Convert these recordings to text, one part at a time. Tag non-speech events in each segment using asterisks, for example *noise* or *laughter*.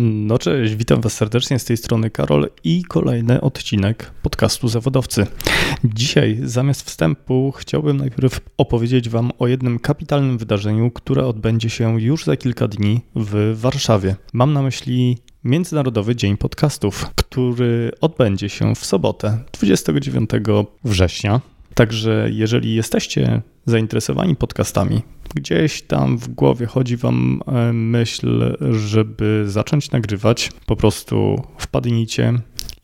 No cześć, witam Was serdecznie z tej strony Karol i kolejny odcinek podcastu Zawodowcy. Dzisiaj zamiast wstępu chciałbym najpierw opowiedzieć Wam o jednym kapitalnym wydarzeniu, które odbędzie się już za kilka dni w Warszawie. Mam na myśli Międzynarodowy Dzień Podcastów, który odbędzie się w sobotę 29 września. Także jeżeli jesteście zainteresowani podcastami, gdzieś tam w głowie chodzi wam e, myśl, żeby zacząć nagrywać, po prostu wpadnijcie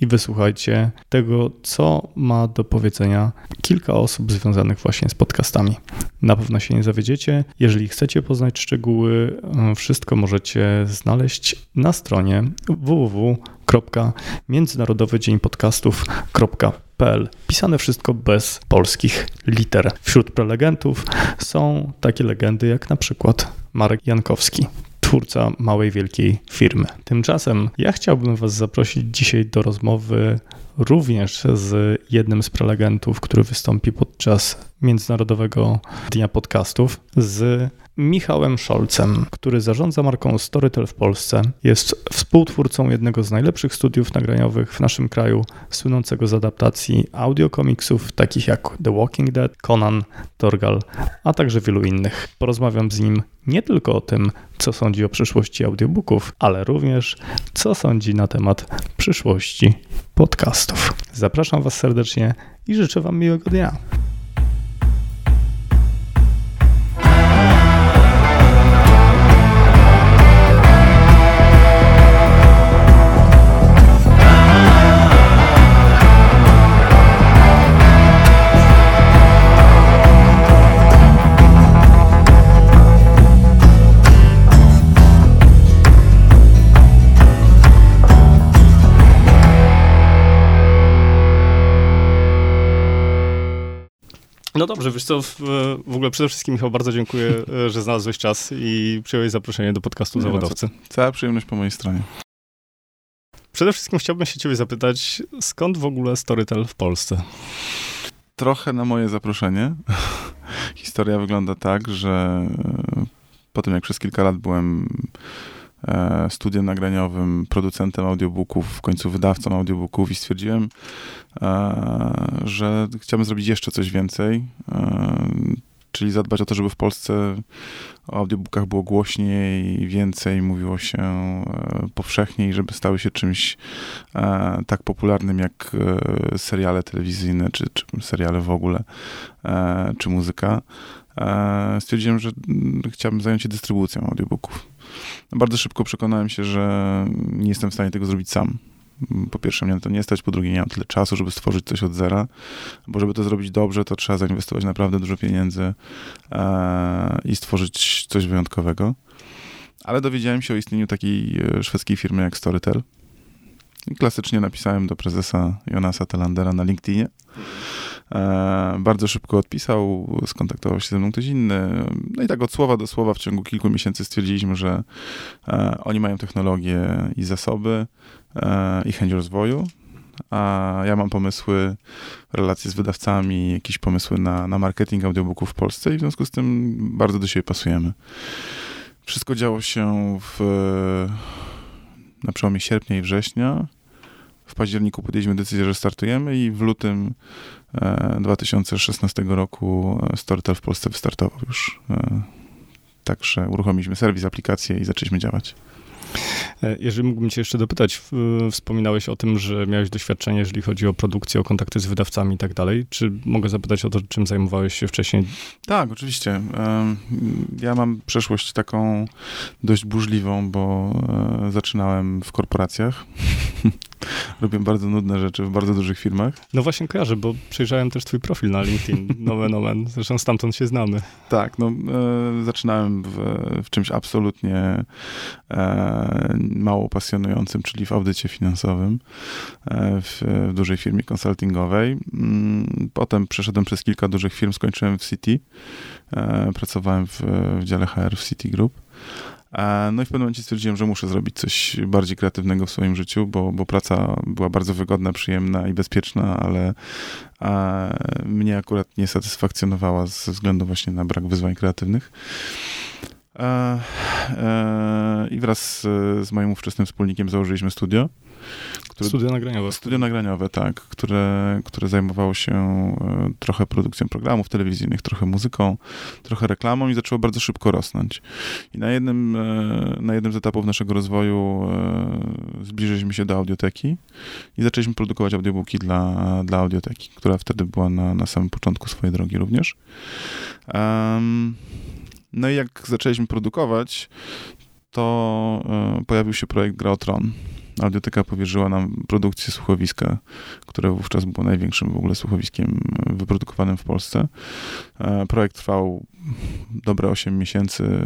i wysłuchajcie tego, co ma do powiedzenia kilka osób związanych właśnie z podcastami. Na pewno się nie zawiedziecie. Jeżeli chcecie poznać szczegóły, e, wszystko możecie znaleźć na stronie www.międzynarodowydzieńpodcastów.pl Pisane wszystko bez polskich liter. Wśród prelegentów są takie legendy jak na przykład Marek Jankowski, twórca małej, wielkiej firmy. Tymczasem ja chciałbym Was zaprosić dzisiaj do rozmowy również z jednym z prelegentów, który wystąpi podczas Międzynarodowego Dnia Podcastów, z Michałem Szolcem, który zarządza marką Storytel w Polsce. Jest współtwórcą jednego z najlepszych studiów nagraniowych w naszym kraju, słynącego z adaptacji audiokomiksów takich jak The Walking Dead, Conan, Torgal, a także wielu innych. Porozmawiam z nim nie tylko o tym, co sądzi o przyszłości audiobooków, ale również co sądzi na temat przyszłości podcastów. Zapraszam Was serdecznie i życzę Wam miłego dnia. No dobrze, wiesz co, w, w ogóle przede wszystkim Michał, bardzo dziękuję, *laughs* e, że znalazłeś czas i przyjąłeś zaproszenie do podcastu Nie Zawodowcy. Cała przyjemność po mojej stronie. Przede wszystkim chciałbym się ciebie zapytać, skąd w ogóle Storytel w Polsce? Trochę na moje zaproszenie. *laughs* Historia wygląda tak, że po tym jak przez kilka lat byłem studiem nagraniowym, producentem audiobooków, w końcu wydawcą audiobooków i stwierdziłem, e, że chciałbym zrobić jeszcze coś więcej, e, czyli zadbać o to, żeby w Polsce o audiobookach było głośniej, więcej mówiło się powszechniej, żeby stały się czymś tak popularnym jak seriale telewizyjne, czy, czy seriale w ogóle, czy muzyka. Stwierdziłem, że chciałbym zająć się dystrybucją audiobooków. Bardzo szybko przekonałem się, że nie jestem w stanie tego zrobić sam. Po pierwsze, mnie na to nie stać, po drugie, nie mam tyle czasu, żeby stworzyć coś od zera, bo żeby to zrobić dobrze, to trzeba zainwestować naprawdę dużo pieniędzy e, i stworzyć coś wyjątkowego. Ale dowiedziałem się o istnieniu takiej e, szwedzkiej firmy jak Storytel. I klasycznie napisałem do prezesa Jonasa Telandera na LinkedInie. E, bardzo szybko odpisał, skontaktował się ze mną ktoś inny. No i tak od słowa do słowa w ciągu kilku miesięcy stwierdziliśmy, że e, oni mają technologię i zasoby e, i chęć rozwoju, a ja mam pomysły, relacje z wydawcami, jakieś pomysły na, na marketing audiobooków w Polsce i w związku z tym bardzo do siebie pasujemy. Wszystko działo się w, na przełomie sierpnia i września. W październiku podjęliśmy decyzję, że startujemy i w lutym 2016 e, roku e, Storytel w Polsce wystartował już. E, także uruchomiliśmy serwis, aplikację i zaczęliśmy działać. Jeżeli mógłbym cię jeszcze dopytać, wspominałeś o tym, że miałeś doświadczenie, jeżeli chodzi o produkcję, o kontakty z wydawcami i tak dalej. Czy mogę zapytać o to, czym zajmowałeś się wcześniej? Tak, oczywiście. Ja mam przeszłość taką dość burzliwą, bo zaczynałem w korporacjach. *laughs* robię bardzo nudne rzeczy w bardzo dużych firmach. No właśnie kojarzę, bo przejrzałem też twój profil na LinkedIn, *laughs* nomen omen, zresztą stamtąd się znamy. Tak, no e, zaczynałem w, w, czymś absolutnie e, mało pasjonującym, czyli w audycie finansowym e, w, w, dużej firmie konsultingowej. Mm, potem przeszedłem przez kilka dużych firm, skończyłem w City, e, pracowałem w, w dziale HR w City Group. No i w pewnym momencie stwierdziłem, że muszę zrobić coś bardziej kreatywnego w swoim życiu, bo, bo praca była bardzo wygodna, przyjemna i bezpieczna, ale a, mnie akurat nie satysfakcjonowała ze względu właśnie na brak wyzwań kreatywnych. E, e, I wraz z moim ówczesnym wspólnikiem założyliśmy studio. Które, studio nagraniowe. Studio nagraniowe, tak, które, które zajmowało się e, trochę produkcją programów telewizyjnych, trochę muzyką, trochę reklamą i zaczęło bardzo szybko rosnąć. I na jednym, e, na jednym z etapów naszego rozwoju e, zbliżyliśmy się do audioteki i zaczęliśmy produkować audiobooki dla, dla audioteki, która wtedy była na, na samym początku swojej drogi również. Um, no i jak zaczęliśmy produkować, to pojawił się projekt Gra o Tron. Audioteka powierzyła nam produkcję słuchowiska, które wówczas było największym w ogóle słuchowiskiem wyprodukowanym w Polsce. E, projekt trwał dobre 8 miesięcy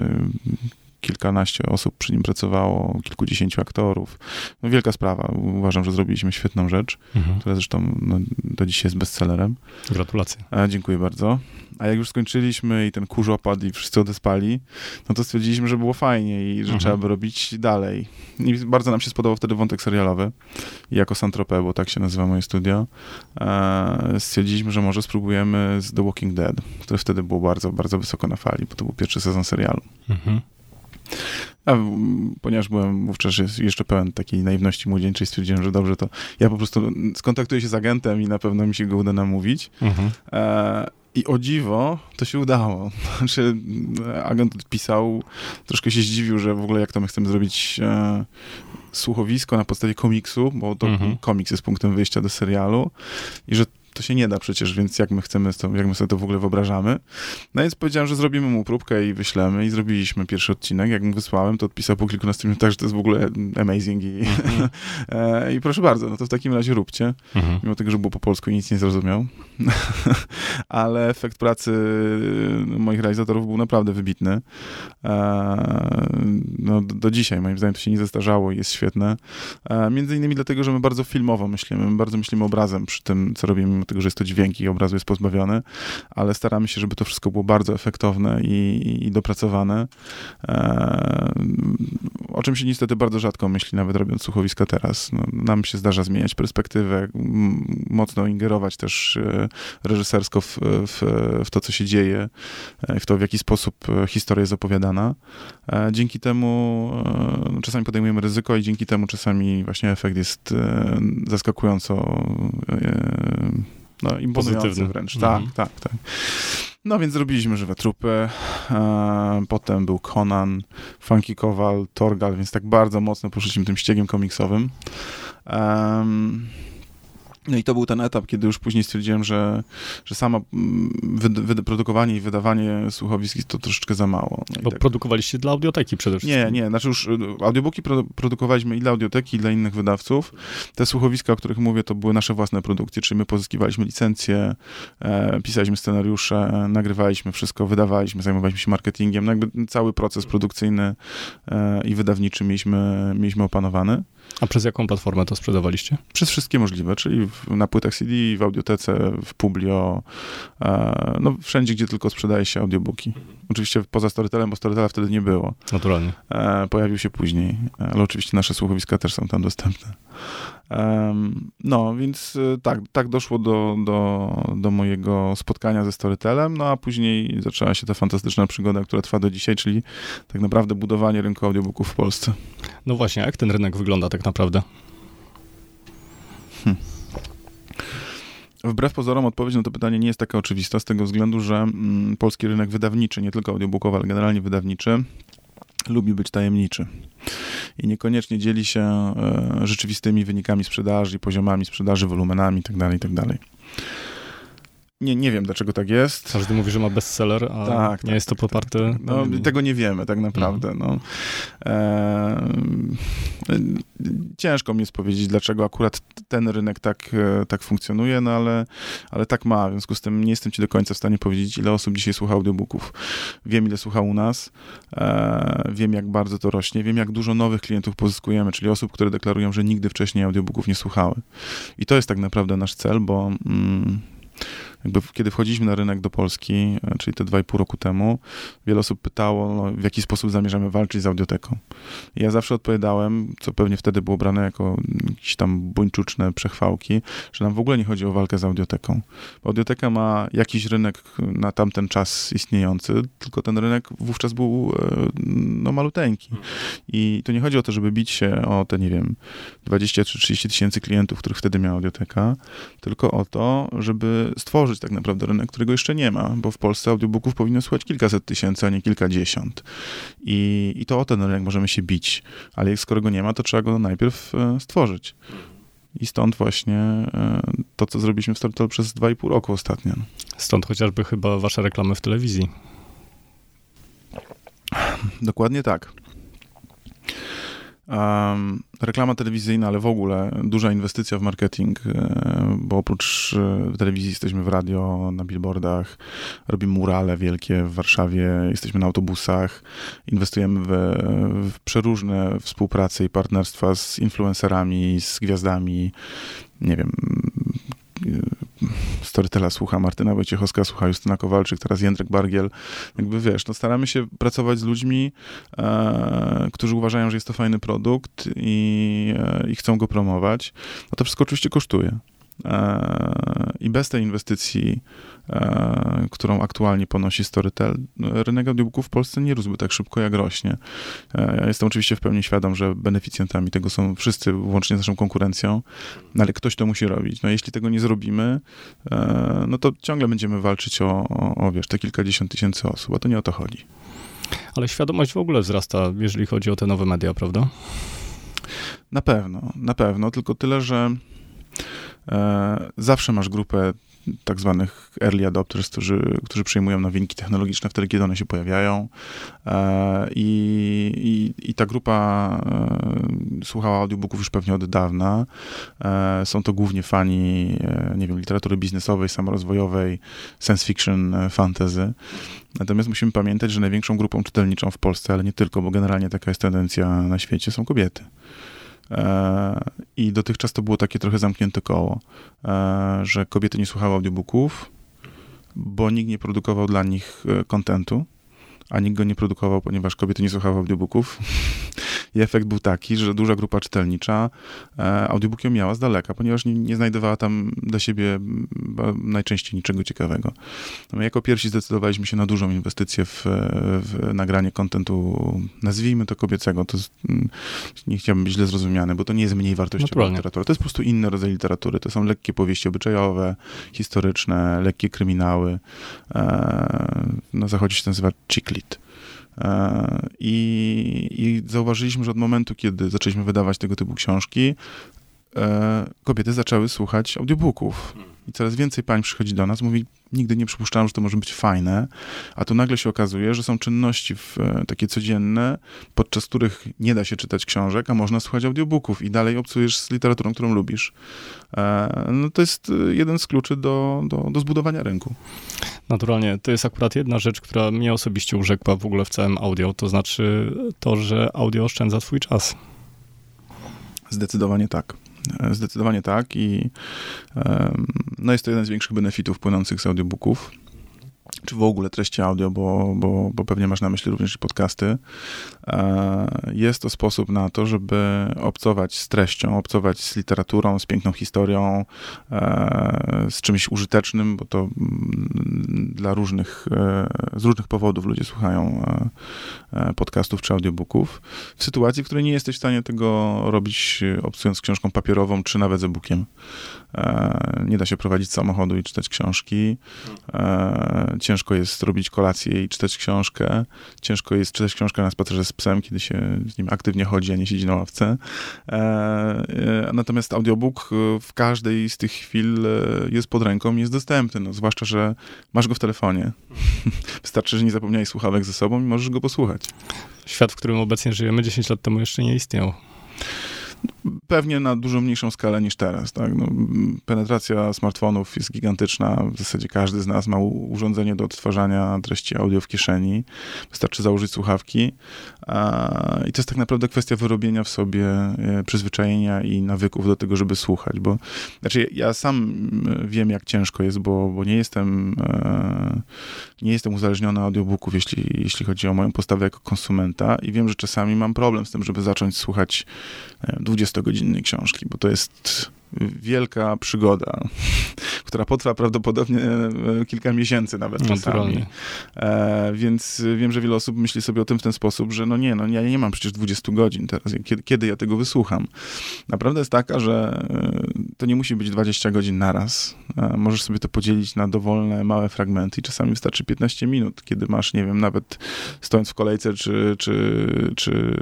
kilkanaście osób przy nim pracowało, kilkudziesięciu aktorów. No, wielka sprawa. Uważam, że zrobiliśmy świetną rzecz, mhm. która zresztą no, do dzisiaj jest bestsellerem. Gratulacje. A, dziękuję bardzo. A jak już skończyliśmy i ten kurz opadł i wszyscy odespali, no to stwierdziliśmy, że było fajnie i że mhm. trzeba by robić dalej. I bardzo nam się spodobał wtedy wątek serialowy. I jako Santropę, bo tak się nazywa moje studio, e, stwierdziliśmy, że może spróbujemy z The Walking Dead, które wtedy było bardzo, bardzo wysoko na fali, bo to był pierwszy sezon serialu. Mhm. A ponieważ byłem wówczas jeszcze pełen takiej naiwności młodzieńczej, stwierdziłem, że dobrze, to ja po prostu skontaktuję się z agentem i na pewno mi się go uda namówić. Mhm. E, I o dziwo, to się udało. *laughs* Znaczy, agent odpisał, troszkę się zdziwił, że w ogóle jak to my chcemy zrobić e, słuchowisko na podstawie komiksu, bo to mhm. komiks jest punktem wyjścia do serialu i że to się nie da przecież, więc jak my chcemy, to, jak my sobie to w ogóle wyobrażamy. No więc powiedziałem, że zrobimy mu próbkę i wyślemy i zrobiliśmy pierwszy odcinek. Jak mu wysłałem, to odpisał po kilkunastu minutach, że to jest w ogóle amazing i, mm -hmm. *laughs* i proszę bardzo, no to w takim razie róbcie. -hmm. Mimo tego, że było po polsku i nic nie zrozumiał. *laughs* Ale efekt pracy moich realizatorów był naprawdę wybitny. E, no, do, dzisiaj moim zdaniem to się nie zestarzało i jest świetne. E, między innymi dlatego, że my bardzo filmowo myślimy, my bardzo myślimy obrazem przy tym, co robimy tego, że jest to dźwięk i obrazu jest pozbawiony, ale staramy się, żeby to wszystko było bardzo efektowne i, i dopracowane. E, o czym się niestety bardzo rzadko myśli, nawet robiąc słuchowiska teraz. No, nam się zdarza zmieniać perspektywę, mocno ingerować też e, reżysersko w, w, w to, co się dzieje, e, w to, w jaki sposób e, historia jest opowiadana. Dzięki temu czasami podejmujemy ryzyko i dzięki temu czasami właśnie efekt jest zaskakująco no, imponujący wręcz. Mhm. Tak, tak, tak. No więc zrobiliśmy żywe trupy. E, potem był Conan, Funky Kowal, Torgal, więc tak bardzo mocno poszliśmy tym ściegiem komiksowym. No i to był ten etap, kiedy już później stwierdziłem, że, że samo wyprodukowanie i wydawanie słuchowisk to troszeczkę za mało. No Bo tak. produkowaliście dla audioteki przede wszystkim. Nie, nie, znaczy już y, audiobooki produkowaliśmy i dla audioteki, i dla innych wydawców. Te słuchowiska, o których mówię, to były nasze własne produkcje, czyli my pozyskiwaliśmy licencje, e, pisaliśmy scenariusze, nagrywaliśmy wszystko, wydawaliśmy, zajmowaliśmy się marketingiem. No jakby cały proces produkcyjny e, i wydawniczy mieliśmy, mieliśmy opanowany. A przez jaką platformę to sprzedawaliście? Przez wszystkie możliwe, czyli na płytach CD, w audiotece, w Publio, e, no wszędzie, gdzie tylko sprzedaje się audiobooki. Oczywiście poza Storytelem, bo Storytela wtedy nie było. Naturalnie. E, pojawił się później, ale oczywiście nasze słuchowiska też są tam dostępne. No, więc e, tak, tak doszło do, do, do mojego spotkania ze Storytelem, no a później zaczęła się ta fantastyczna przygoda, która trwa do dzisiaj, czyli tak naprawdę budowanie rynku audiobooków w Polsce. No właśnie, jak ten rynek wygląda tak naprawdę? Hmm. Wbrew pozorom odpowiedź na to pytanie nie jest taka oczywista, z tego względu, że mm, polski rynek wydawniczy, nie tylko audiobookowy, ale generalnie wydawniczy, lubi być tajemniczy i niekoniecznie dzieli się e, rzeczywistymi wynikami sprzedaży, poziomami sprzedaży, wolumenami itd., itd. Tak nie, nie wiem, dlaczego tak jest. Każdy mówi, że ma bestseller, a tak, nie tak, jest to tak, poparte. Tak, no, tego nie wiemy tak naprawdę. Mhm. No. E, ciężko mi jest powiedzieć, dlaczego akurat ten rynek tak, e, tak funkcjonuje, no ale, ale tak ma. W związku z tym nie jestem ci do końca w stanie powiedzieć, ile osób dzisiaj słucha audiobooków. Wiem, ile słucha u nas. E, wiem, jak bardzo to rośnie. Wiem, jak dużo nowych klientów pozyskujemy, czyli osób, które deklarują, że nigdy wcześniej audiobooków nie słuchały. I to jest tak naprawdę nasz cel, bo... Mm, jakby kiedy wchodziliśmy na rynek do Polski, e, czyli te dwa i pół roku temu, wiele osób pytało, no, w jaki sposób zamierzamy walczyć z audioteką. I ja zawsze odpowiadałem, co pewnie wtedy było brane jako jakieś tam buńczuczne przechwałki, że nam w ogóle nie chodzi o walkę z audioteką. Audioteka ma jakiś rynek na tamten czas istniejący, tylko ten rynek wówczas był e, no, maluteńki. I to nie chodzi o to, żeby bić się o te, nie wiem, 20 czy 30 tysięcy klientów, których wtedy miała audioteka, tylko o to, żeby stworzyć tak naprawdę rynek, którego jeszcze nie ma, bo w Polsce audiobooków powinno słuchać kilkaset tysięcy, a nie kilkadziesiąt. I, i to o ten rynek możemy się bić, ale skoro go nie ma, to trzeba go najpierw e, stworzyć. I stąd właśnie e, to, co zrobiliśmy w Storytel przez 2,5 roku ostatnio. Stąd chociażby chyba wasze reklamy w telewizji. Dokładnie tak. Reklama telewizyjna, ale w ogóle duża inwestycja w marketing, e, bo oprócz e, telewizji jesteśmy w radio, na billboardach, robimy murale wielkie w Warszawie, jesteśmy na autobusach, inwestujemy w, w przeróżne współprace i partnerstwa z influencerami, z gwiazdami, nie wiem, Storytela słucha Martyna Wojciechowska, słucha Justyna Kowalczyk, teraz Jędrek Bargiel. Jakby wiesz, no staramy się pracować z ludźmi, e, którzy uważają, że jest to fajny produkt i, e, i chcą go promować. No to wszystko oczywiście kosztuje. E, I bez tej inwestycji, którą aktualnie ponosi Storytel, rynek audiobooków w Polsce nie rósłby tak szybko, jak rośnie. E, ja jestem oczywiście w pełni świadom, że beneficjentami tego są wszyscy, łącznie z naszą konkurencją, no ale ktoś to musi robić. No jeśli tego nie zrobimy, no to ciągle będziemy walczyć o, o, o wiesz, te kilkadziesiąt tysięcy osób, a to nie o to chodzi. Ale świadomość w ogóle wzrasta, jeżeli chodzi o te nowe media, prawda? Na pewno, na pewno, tylko tyle, że E, zawsze masz grupę tak zwanych early adopters, którzy, którzy przyjmują nowinki technologiczne wtedy, kiedy one się pojawiają. E, I, i, i ta grupa e, słuchała audiobooków już pewnie od dawna. Są to głównie fani, nie wiem, literatury biznesowej, samorozwojowej, science fiction, fantasy. Natomiast musimy pamiętać, że największą grupą czytelniczą w Polsce, ale nie tylko, bo generalnie taka jest tendencja na świecie, są kobiety. E, I dotychczas to było takie trochę zamknięte koło, e, że kobiety nie słuchały audiobooków, bo nikt nie produkował dla nich e, kontentu, a nikt go nie produkował, ponieważ kobiety nie słuchały audiobooków. *laughs* I efekt był taki, że duża grupa czytelnicza e, audiobooki miała z daleka, ponieważ nie, nie, znajdowała tam dla siebie najczęściej niczego ciekawego. No my jako pierwsi zdecydowaliśmy się na dużą inwestycję w, w nagranie kontentu, nazwijmy to kobiecego. To jest, nie chciałbym być źle zrozumiany, bo to nie jest mniej wartościowa literatura. To jest po prostu inny rodzaj literatury. To są lekkie powieści obyczajowe, historyczne, lekkie kryminały. E, na zachodzie się nazywa chick lit. E, I, I zauważyliśmy, że od momentu, kiedy zaczęliśmy wydawać tego typu książki, e, kobiety zaczęły słuchać audiobooków. I coraz więcej pań przychodzi do nas, mówi, nigdy nie przypuszczałem, że to może być fajne, a tu nagle się okazuje, że są czynności w, e, takie codzienne, podczas których nie da się czytać książek, a można słuchać audiobooków i dalej obcujesz z literaturą, którą lubisz. E, no to jest e, jeden z kluczy do, do, do zbudowania rynku. Naturalnie, to jest akurat jedna rzecz, która mnie osobiście urzekła w ogóle w całym audio, to znaczy to, że audio oszczędza twój czas. Zdecydowanie tak. Zdecydowanie tak i no jest to jeden z większych benefitów płynących z audiobooków czy w ogóle treści audio, bo, bo, bo pewnie masz na myśli również podcasty, e, jest to sposób na to, żeby obcować z treścią, obcować z literaturą, z piękną historią, e, z czymś użytecznym, bo to mm, dla różnych, e, z różnych powodów ludzie słuchają podcastów czy audiobooków, w sytuacji, w której nie jesteś w stanie tego robić obcując książką papierową, czy nawet z e-bookiem. Nie da się prowadzić samochodu i czytać książki ciężko jest robić kolację i czytać książkę. Ciężko jest czytać książkę na spacerze z psem, kiedy się z nim aktywnie chodzi, a nie siedzi na ławce. E, e, natomiast audiobook w każdej z tych chwil e, jest pod ręką i jest dostępny, no, zwłaszcza, że masz go w telefonie. *laughs* Wystarczy, że nie zapomniałeś słuchawek ze sobą i możesz go posłuchać. Świat, w którym obecnie żyjemy 10 lat temu jeszcze nie istniał. Pewnie na dużo mniejszą skalę niż teraz. Tak? No, penetracja smartfonów jest gigantyczna. W zasadzie każdy z nas ma urządzenie do odtwarzania treści audio w kieszeni. Wystarczy założyć słuchawki. I to jest tak naprawdę kwestia wyrobienia w sobie e, przyzwyczajenia i nawyków do tego, żeby słuchać. Bo znaczy, ja sam wiem, jak ciężko jest, bo, bo nie jestem e, nie jestem uzależniony od audiobooków, jeśli, jeśli chodzi o moją postawę jako konsumenta i wiem, że czasami mam problem z tym, żeby zacząć słuchać 20-godzinnej książki, bo to jest wielka przygoda, *laughs* która potrwa prawdopodobnie e, kilka miesięcy nawet czasami. E, więc wiem, że wiele osób myśli sobie o tym w ten sposób, że no nie, no ja nie mam przecież 20 godzin teraz, kiedy, kiedy ja tego wysłucham. Naprawdę jest taka, że e, to nie musi być 20 godzin naraz. E, możesz sobie to podzielić na dowolne, małe fragmenty i czasami wystarczy 15 minut, kiedy masz, nie wiem, nawet stojąc w kolejce, czy, czy, czy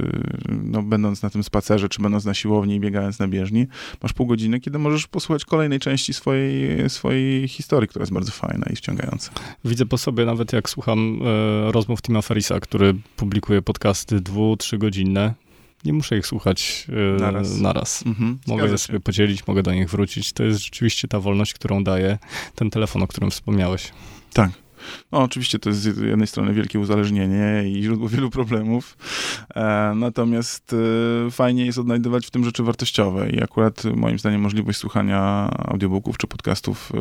no, będąc na tym spacerze, czy będąc na siłowni i biegając na bieżni, masz pół godziny kiedy możesz posłuchać kolejnej części swojej, swojej historii, która jest bardzo fajna i wciągająca. Widzę po sobie, nawet jak słucham e, rozmów Tima Ferisa, który publikuje podcasty dwu, trzygodzinne, nie muszę ich słuchać e, naraz. naraz. Mhm, mogę je sobie podzielić, mogę do nich wrócić. To jest rzeczywiście ta wolność, którą daje ten telefon, o którym wspomniałeś. Tak. No, oczywiście to jest z jednej strony wielkie uzależnienie i źródło wielu problemów, e, natomiast e, fajnie jest odnajdywać w tym rzeczy wartościowe i akurat moim zdaniem możliwość słuchania audiobooków czy podcastów e,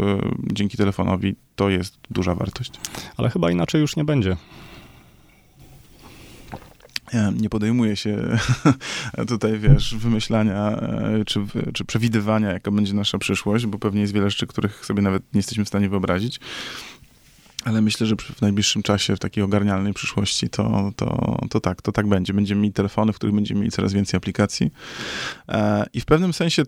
dzięki telefonowi to jest duża wartość. Ale chyba inaczej już nie będzie nie podejmuje się *laughs* tutaj, wiesz, wymyślania e, czy, czy przewidywania, jaka będzie nasza przyszłość, bo pewnie jest wiele rzeczy, których sobie nawet nie jesteśmy w stanie wyobrazić. Ale myślę, że w najbliższym czasie, w takiej ogarnialnej przyszłości, to, to, to tak, to tak będzie. Będziemy mieli telefony, w których będziemy mieli coraz więcej aplikacji. E, I w pewnym sensie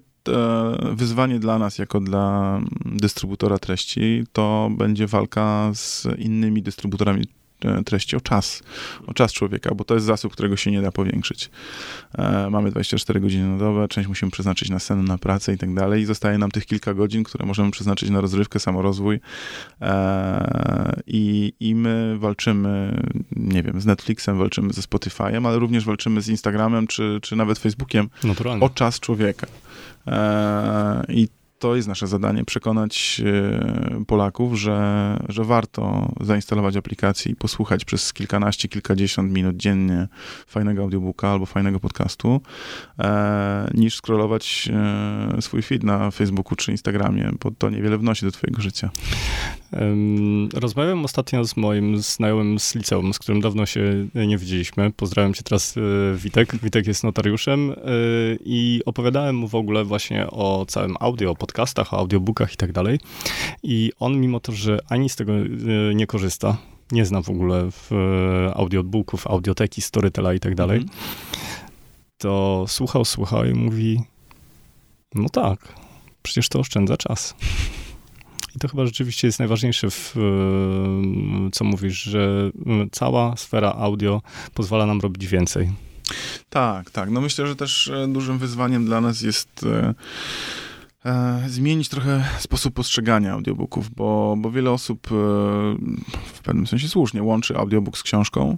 wyzwanie dla nas, jako dla dystrybutora treści, to będzie walka z innymi dystrybutorami E, treści, o czas, o czas człowieka, bo to jest zasób, którego się nie da powiększyć. E, mamy 24 godziny na dobę, część musimy przeznaczyć na sen, na pracę i tak dalej i zostaje nam tych kilka godzin, które możemy przeznaczyć na rozrywkę, samorozwój e, i, i my walczymy, nie wiem, z Netflixem, walczymy ze Spotify'em, ale również walczymy z Instagramem czy, czy nawet Facebookiem Naturalnie. o czas człowieka. I to jest nasze zadanie, przekonać e, Polaków, że, że warto zainstalować aplikację i posłuchać przez kilkanaście, kilkadziesiąt minut dziennie fajnego audiobooka albo fajnego podcastu, e, niż scrollować e, swój feed na Facebooku czy Instagramie, bo to niewiele wnosi do twojego życia. Rozmawiałem ostatnio z moim znajomym z liceum, z którym dawno się nie widzieliśmy. Pozdrawiam cię teraz, Witek. Witek jest notariuszem i opowiadałem mu w ogóle właśnie o całym audio, podcastach, o audiobookach i tak dalej. I on, mimo to, że ani z tego e, nie korzysta, nie zna w ogóle w e, audiobooków, audioteki, storytela i tak dalej, mm. to słuchał, słuchał i mówi, no tak, przecież to oszczędza czas. I to chyba rzeczywiście jest najważniejsze, w, e, co mówisz, że cała sfera audio pozwala nam robić więcej. Tak, tak. No myślę, że też dużym wyzwaniem dla nas jest e, zmienić trochę sposób postrzegania audiobooków, bo, bo wiele osób e, w pewnym sensie słusznie łączy audiobook z książką,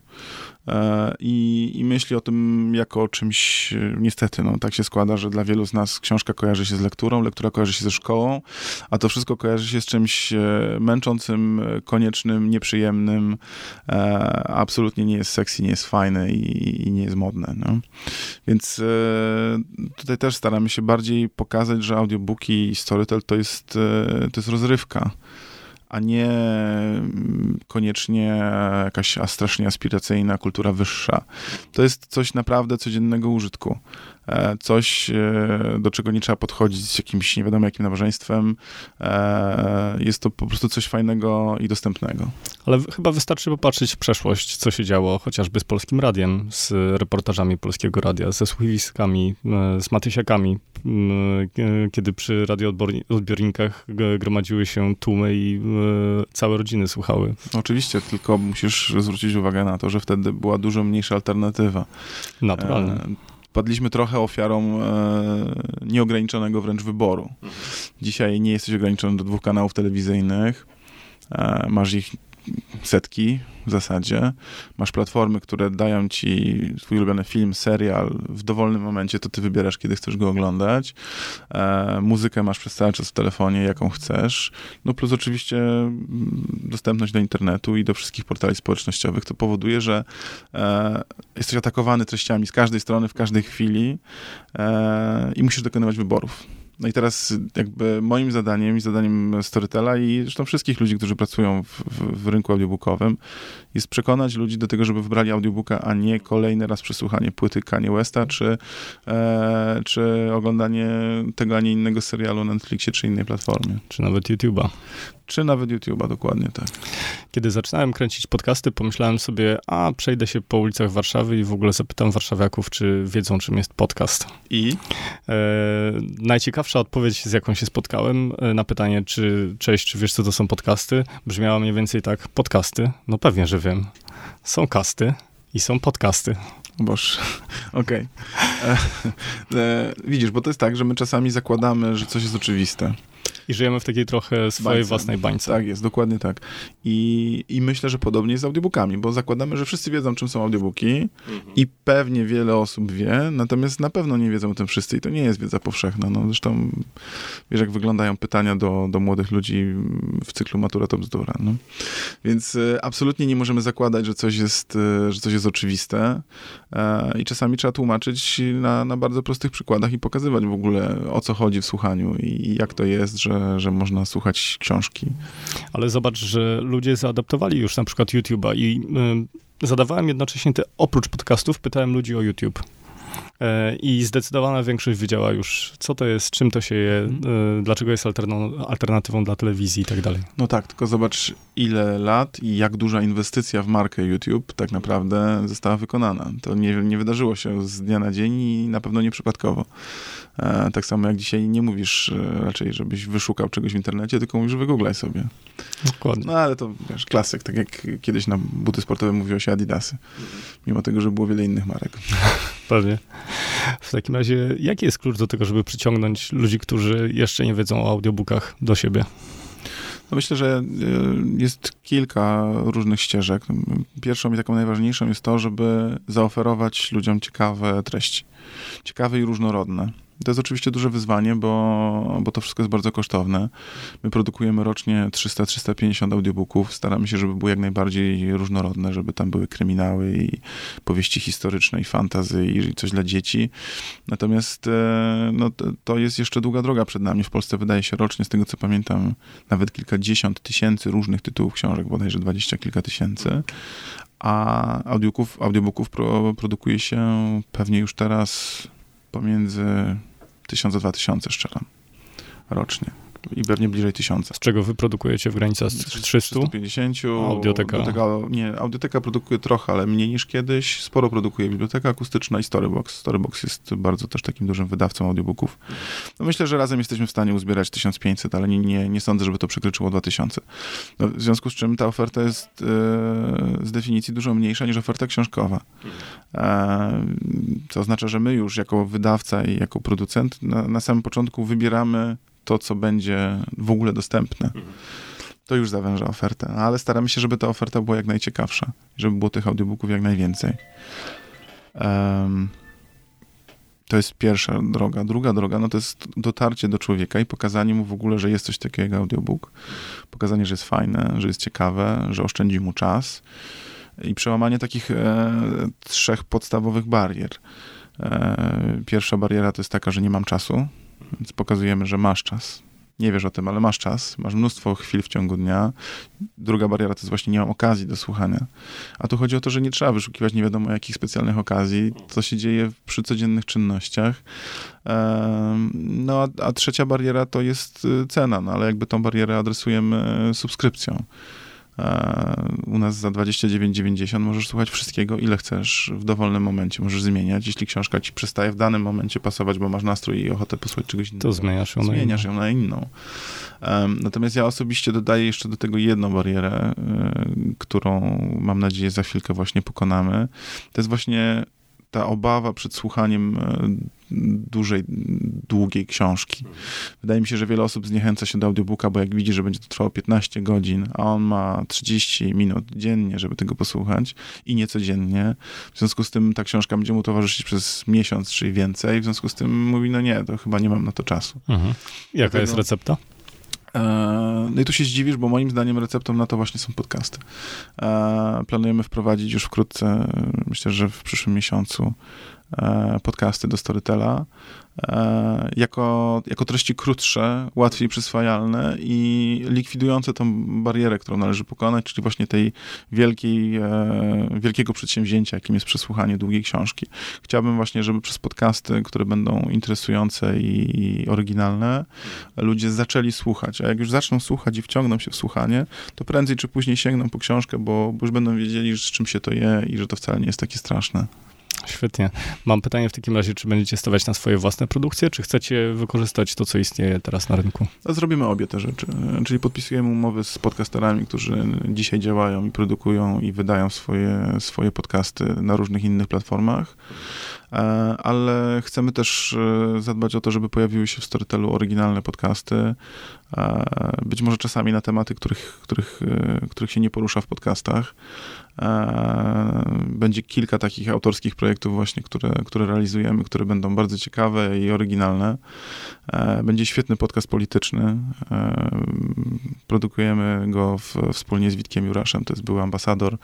i, i myśli o tym jako o czymś, e, niestety, no tak się składa, że dla wielu z nas książka kojarzy się z lekturą, lektura kojarzy się ze szkołą, a to wszystko kojarzy się z czymś e, męczącym, koniecznym, nieprzyjemnym, absolutnie nie jest sexy, nie jest fajne i, i nie jest modne. No. Więc tutaj też staramy się bardziej pokazać, że audiobooki i Storytel to jest, to jest rozrywka a nie mm, koniecznie jakaś strasznie aspiracyjna kultura wyższa. To jest coś naprawdę codziennego użytku. E, coś, e, do czego nie trzeba podchodzić z jakimś nie wiadomo jakim nabożeństwem. E, jest to po prostu coś fajnego i dostępnego. Ale chyba wystarczy popatrzeć w przeszłość, co się działo chociażby z Polskim Radiem, z reportażami Polskiego Radia, ze słuchowiskami, z Matysiakami, kiedy przy radioodbiornikach gromadziły się tłumy i całe rodziny słuchały. Oczywiście, tylko musisz zwrócić uwagę na to, że wtedy była dużo mniejsza alternatywa. Naturalnie padliśmy trochę ofiarą e, nieograniczonego wręcz wyboru. Dzisiaj nie jesteś ograniczony do dwóch kanałów telewizyjnych. E, masz ich setki w zasadzie. Masz platformy, które dają ci twój ulubiony film, serial w dowolnym momencie, to ty wybierasz, kiedy chcesz go oglądać. E, muzykę masz przez cały czas w telefonie, jaką chcesz. No plus oczywiście mm, dostępność do internetu i do wszystkich portali społecznościowych. To powoduje, że e, jesteś atakowany treściami z każdej strony, w każdej chwili e, i musisz dokonywać wyborów. No i teraz jakby moim zadaniem i zadaniem Storytela i zresztą wszystkich ludzi, którzy pracują w, w, w, rynku audiobookowym jest przekonać ludzi do tego, żeby wybrali audiobooka, a nie kolejny raz przesłuchanie płyty Kanye Westa, czy, e, czy oglądanie tego, a nie innego serialu na Netflixie, czy innej platformie. Czy nawet YouTube'a. Czy nawet YouTube'a, dokładnie tak. Kiedy zaczynałem kręcić podcasty, pomyślałem sobie, a przejdę się po ulicach Warszawy i w ogóle zapytam warszawiaków, czy wiedzą, czym jest podcast. I? E, najciekawsza odpowiedź, z jaką się spotkałem e, na pytanie, czy cześć, czy wiesz, co to są podcasty, brzmiała mniej więcej tak, podcasty? No pewnie, że wiem. Są kasty i są podcasty. Boż, *laughs* okej. Okay. E, e, widzisz, bo to jest tak, że my czasami zakładamy, że coś jest oczywiste. I żyjemy w takiej trochę swojej bańce. własnej bańce. Tak jest, dokładnie tak. I, I myślę, że podobnie jest z audiobookami, bo zakładamy, że wszyscy wiedzą, czym są audiobooki mhm. i pewnie wiele osób wie, natomiast na pewno nie wiedzą o tym wszyscy i to nie jest wiedza powszechna. No, zresztą wiesz, jak wyglądają pytania do, do młodych ludzi w cyklu Matura to bzdura. No. Więc y, absolutnie nie możemy zakładać, że coś jest, y, że coś jest oczywiste y, i czasami trzeba tłumaczyć na, na bardzo prostych przykładach i pokazywać w ogóle o co chodzi w słuchaniu i jak to jest, że że, można słuchać książki. Ale zobacz, że ludzie zaadaptowali już na przykład YouTube'a i y, zadawałem jednocześnie te, oprócz podcastów, pytałem ludzi o YouTube. E, I zdecydowana większość wiedziała już, co to jest, czym to się je, mhm. dlaczego jest alternatywą dla telewizji i tak dalej. No tak, tylko zobacz, ile lat i jak duża inwestycja w markę YouTube tak naprawdę została wykonana. To nie, nie wydarzyło się z dnia na dzień i na pewno nie przypadkowo. E, tak samo jak dzisiaj nie mówisz raczej, żebyś wyszukał czegoś w internecie, tylko mówisz, wygooglaj sobie. Dokładnie. No ale to wiesz, klasyk, tak jak kiedyś na buty sportowe mówiło się Adidasy. Mimo tego, że było wiele innych marek. *laughs* Pewnie. W takim razie, jaki jest klucz do tego, żeby przyciągnąć ludzi, którzy jeszcze nie wiedzą o audiobookach do siebie? No myślę, że y, jest kilka różnych ścieżek. Pierwszą i taką najważniejszą jest to, żeby zaoferować ludziom ciekawe treści. Ciekawe i różnorodne. To jest oczywiście duże wyzwanie, bo, bo to wszystko jest bardzo kosztowne. My produkujemy rocznie 300-350 audiobooków. Staramy się, żeby były jak najbardziej różnorodne, żeby tam były kryminały i powieści historyczne i fantazy i coś dla dzieci. Natomiast e, no, to jest jeszcze długa droga przed nami. W Polsce wydaje się rocznie, z tego co pamiętam, nawet kilkadziesiąt tysięcy różnych tytułów książek, bodajże dwadzieścia kilka tysięcy a audiobooków, audiobooków pro, produkuje się pewnie już teraz pomiędzy 1000 a 2000 szczeram rocznie i pewnie bliżej tysiąca. Z czego wy produkujecie w granicach 300? 350. Audioteka. audioteka. Nie, audioteka produkuje trochę, ale mniej niż kiedyś. Sporo produkuje biblioteka akustyczna i Storybox. Storybox jest bardzo też takim dużym wydawcą audiobooków. No myślę, że razem jesteśmy w stanie uzbierać 1500, ale nie, nie, nie sądzę, żeby to przekroczyło 2000. No, w związku z czym ta oferta jest e, z definicji dużo mniejsza niż oferta książkowa. E, co oznacza, że my już jako wydawca i jako producent na, na samym początku wybieramy to, co będzie w ogóle dostępne. To już zawęża ofertę, no, ale staramy się, żeby ta oferta była jak najciekawsza, żeby było tych audiobooków jak najwięcej. Um, to jest pierwsza droga. Druga droga, no to jest dotarcie do człowieka i pokazanie mu w ogóle, że jest coś takiego jak audiobook. Pokazanie, że jest fajne, że jest ciekawe, że oszczędzi mu czas i przełamanie takich e, trzech podstawowych barier. E, pierwsza bariera to jest taka, że nie mam czasu, więc pokazujemy, że masz czas. Nie wiesz o tym, ale masz czas, masz mnóstwo chwil w ciągu dnia. Druga bariera to jest właśnie nie mam okazji do słuchania. A tu chodzi o to, że nie trzeba wyszukiwać nie wiadomo jakich specjalnych okazji, co się dzieje przy codziennych czynnościach. No a, a trzecia bariera to jest y, cena, no ale jakby tą barierę adresujemy subskrypcją. U nas za 29,90 możesz słuchać wszystkiego, ile chcesz w dowolnym momencie. Możesz zmieniać. Jeśli książka ci przestaje w danym momencie pasować, bo masz nastrój i ochotę posłuchać czegoś innego, to zmieniasz ją, zmieniasz na, ją na inną. Natomiast ja osobiście dodaję jeszcze do tego jedną barierę, y, którą mam nadzieję za chwilkę właśnie pokonamy. To jest właśnie ta obawa przed słuchaniem e, dużej, długiej książki. Wydaje mi się, że wiele osób zniechęca się do audiobooka, bo jak widzi, że będzie to trwało 15 godzin, a on ma 30 minut dziennie, żeby tego posłuchać i nie codziennie. W związku z tym ta książka będzie mu towarzyszyć przez miesiąc czy więcej. W związku z tym mówi, no nie, to chyba nie mam na to czasu. Mhm. Jaka Dlatego... jest recepta? E, no i tu się zdziwisz, bo moim zdaniem receptą na to właśnie są podcasty. E, planujemy wprowadzić już wkrótce, myślę, że w przyszłym miesiącu, e, podcasty do Storytela. E, jako, jako treści krótsze, łatwiej przyswajalne i likwidujące tą barierę, którą należy pokonać, czyli właśnie tej wielkiej, e, wielkiego przedsięwzięcia, jakim jest przesłuchanie długiej książki. Chciałbym właśnie, żeby przez podcasty, które będą interesujące i oryginalne, ludzie zaczęli słuchać, a jak już zaczną słuchać i wciągną się w słuchanie, to prędzej czy później sięgną po książkę, bo, bo już będą wiedzieli, z czym się to je i że to wcale nie jest takie straszne. Świetnie. Mam pytanie w takim razie, czy będziecie stawiać na swoje własne produkcje, czy chcecie wykorzystać to, co istnieje teraz na rynku? A zrobimy obie te rzeczy. Czyli podpisujemy umowy z podcasterami, którzy dzisiaj działają i produkują i wydają swoje, swoje podcasty na różnych innych platformach. E, ale chcemy też e, zadbać o to, żeby pojawiły się w Storytelu oryginalne podcasty, e, być może czasami na tematy, których, których, których się nie porusza w podcastach. Będzie kilka takich autorskich projektów właśnie, które, które realizujemy, które będą bardzo ciekawe i oryginalne. Będzie świetny podcast polityczny. Produkujemy go w, wspólnie z Witkiem Juraszem, to jest były ambasador,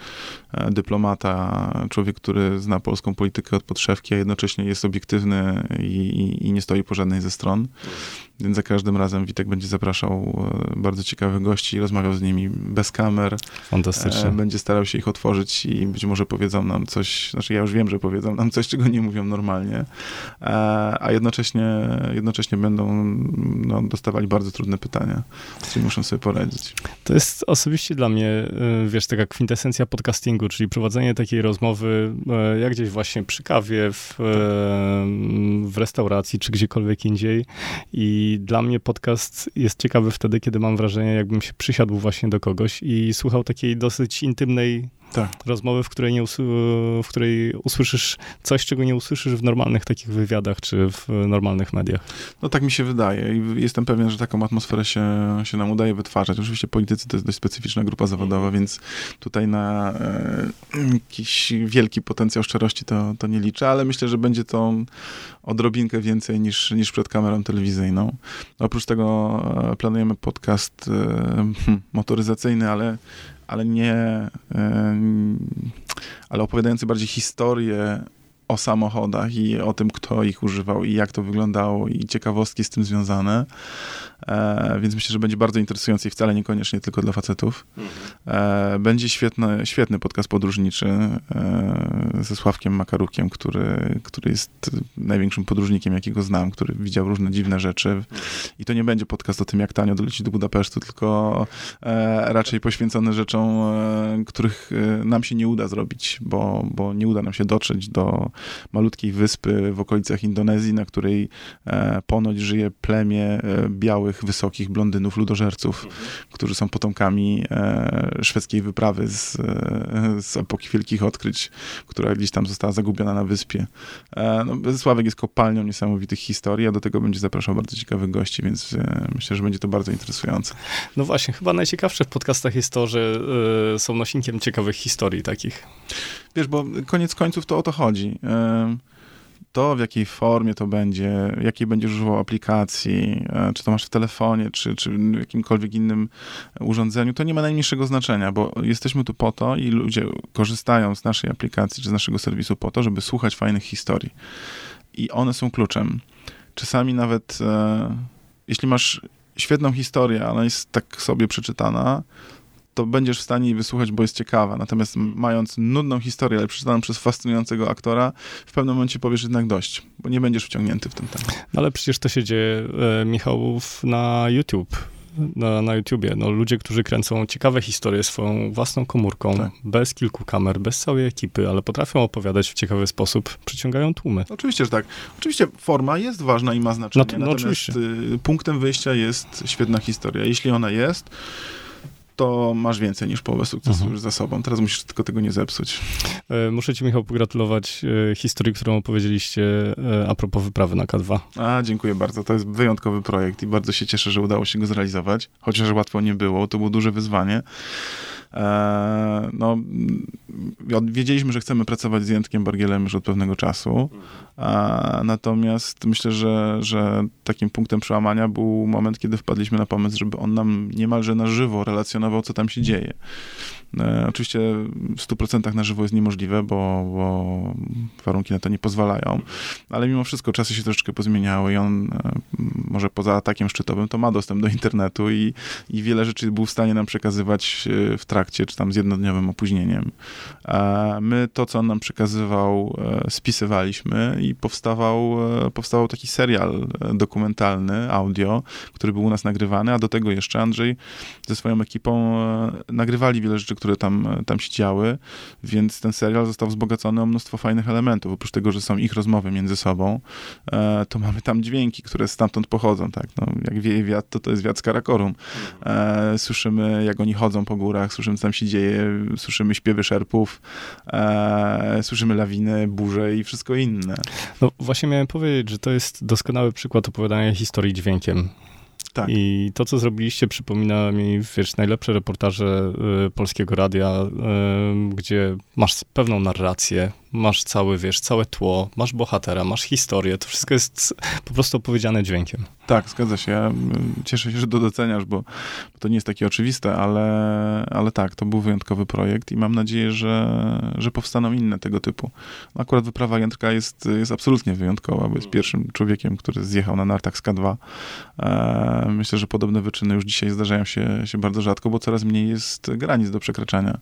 dyplomata, człowiek, który zna polską politykę od podszewki, a jednocześnie jest obiektywny i, i, i nie stoi po żadnej ze stron. Więc za każdym razem Witek będzie zapraszał e, bardzo ciekawych gości, rozmawiał z nimi bez kamer. Fantastycznie. E, będzie starał się ich otworzyć i być może powiedzą nam coś, znaczy ja już wiem, że powiedzą nam coś, czego nie mówią normalnie, e, a jednocześnie, jednocześnie będą no, dostawali bardzo trudne pytania, z którymi muszą sobie poradzić. To jest osobiście dla mnie, wiesz, taka kwintesencja podcastingu, czyli prowadzenie takiej rozmowy, jak gdzieś właśnie przy kawie, w, w restauracji, czy gdziekolwiek indziej i i dla mnie podcast jest ciekawy wtedy, kiedy mam wrażenie, jakbym się przysiadł właśnie do kogoś i słuchał takiej dosyć intymnej tak. rozmowy, w której, nie w której usłyszysz coś, czego nie usłyszysz w normalnych takich wywiadach, czy w normalnych mediach. No tak mi się wydaje i jestem pewien, że taką atmosferę się, się nam udaje wytwarzać. Oczywiście politycy to jest dość specyficzna grupa zawodowa, więc tutaj na e, jakiś wielki potencjał szczerości to, to nie liczę, ale myślę, że będzie to odrobinkę więcej niż, niż przed kamerą telewizyjną. Oprócz tego e, planujemy podcast e, motoryzacyjny, ale ale nie, ale opowiadający bardziej historię o samochodach i o tym, kto ich używał i jak to wyglądało i ciekawostki z tym związane. E, więc myślę, że będzie bardzo interesujący i wcale niekoniecznie tylko dla facetów. E, będzie świetny, świetny podcast podróżniczy e, ze Sławkiem Makarukiem, który, który jest największym podróżnikiem, jakiego znam, który widział różne dziwne rzeczy. I to nie będzie podcast o tym, jak tanio dolecieć do Budapesztu, tylko e, raczej poświęcony rzeczom, e, których e, nam się nie uda zrobić, bo, bo nie uda nam się dotrzeć do malutkiej wyspy w okolicach Indonezji, na której ponoć żyje plemię białych młodych, wysokich blondynów, ludożerców, mhm. którzy są potomkami e, szwedzkiej wyprawy z, e, z epoki wielkich odkryć, która gdzieś tam została zagubiona na wyspie. E, no, Sławek jest kopalnią niesamowitych historii, a do tego będzie zapraszał bardzo ciekawych gości, więc e, myślę, że będzie to bardzo interesujące. No właśnie, chyba najciekawsze w podcastach jest to, że e, są nosinkiem ciekawych historii takich. Wiesz, bo koniec końców to o to chodzi. To, w jakiej formie to będzie, jakiej będziesz używał aplikacji, e, czy to masz w telefonie, czy, czy w jakimkolwiek innym urządzeniu, to nie ma najmniejszego znaczenia, bo jesteśmy tu po to i ludzie korzystają z naszej aplikacji, czy z naszego serwisu po to, żeby słuchać fajnych historii. I one są kluczem. Czasami nawet, e, jeśli masz świetną historię, ale jest tak sobie przeczytana, to będziesz w stanie jej wysłuchać, bo jest ciekawa. Natomiast mając nudną historię, ale przeczytaną przez fascynującego aktora, w pewnym momencie powiesz jednak dość, bo nie będziesz wciągnięty w ten temat. No ale przecież to się dzieje, e, Michał, na YouTube. Na, na YouTubie. No, ludzie, którzy kręcą ciekawe historie swoją własną komórką, tak. bez kilku kamer, bez całej ekipy, ale potrafią opowiadać w ciekawy sposób, przyciągają tłumy. Oczywiście, że tak. Oczywiście forma jest ważna i ma znaczenie. No, no oczywiście. Y, punktem wyjścia jest świetna historia. Jeśli ona jest, to masz więcej niż połowę sukcesu mhm. już za sobą. Teraz musisz tylko tego nie zepsuć. E, muszę ci, Michał, pogratulować e, historii, którą opowiedzieliście e, a propos wyprawy na K2. A, dziękuję bardzo. To jest wyjątkowy projekt i bardzo się cieszę, że udało się go zrealizować. Chociaż łatwo nie było, to było duże wyzwanie. E, no, wiedzieliśmy, że chcemy pracować z Jędrkiem Bargielem już od pewnego czasu, natomiast myślę, że, że takim punktem przełamania był moment, kiedy wpadliśmy na pomysł, żeby on nam niemalże na żywo relacjonował, co tam się dzieje. E, oczywiście w 100% na żywo jest niemożliwe, bo, bo, warunki na to nie pozwalają, ale mimo wszystko czasy się troszeczkę pozmieniały i on e, może poza atakiem szczytowym to ma dostęp do internetu i, i wiele rzeczy był w stanie nam przekazywać e, w trakcie, czy tam z jednodniowym opóźnieniem. My to, co on nam przekazywał, spisywaliśmy i powstawał, powstawał taki serial dokumentalny, audio, który był u nas nagrywany, a do tego jeszcze Andrzej ze swoją ekipą nagrywali wiele rzeczy, które tam, tam się działy, więc ten serial został wzbogacony o mnóstwo fajnych elementów. Oprócz tego, że są ich rozmowy między sobą, e, to mamy tam dźwięki, które stamtąd pochodzą, tak? No, jak wieje wiatr, to to jest wiatr z Karakorum. E, słyszymy, jak oni chodzą po górach, słyszymy, co tam się dzieje, słyszymy śpiewy szerpów, e, słyszymy lawiny, burze i wszystko inne. No właśnie miałem powiedzieć, że to jest doskonały przykład opowiadania historii dźwiękiem. Tak. I to, co zrobiliście, przypomina mi, wiesz, najlepsze reportaże y, Polskiego Radia, y, gdzie masz pewną narrację, masz cały, wiesz, całe tło, masz bohatera, masz historię, to wszystko jest po prostu opowiedziane dźwiękiem. Tak, zgadza się. Ja cieszę się, że to doceniasz, bo to nie jest takie oczywiste, ale, ale tak, to był wyjątkowy projekt i mam nadzieję, że, że powstaną inne tego typu. Akurat wyprawa Jędrka jest, jest absolutnie wyjątkowa, bo jest pierwszym człowiekiem, który zjechał na nartach z K2. E, myślę, że podobne wyczyny już dzisiaj zdarzają się, się bardzo rzadko, bo coraz mniej jest granic do przekraczania.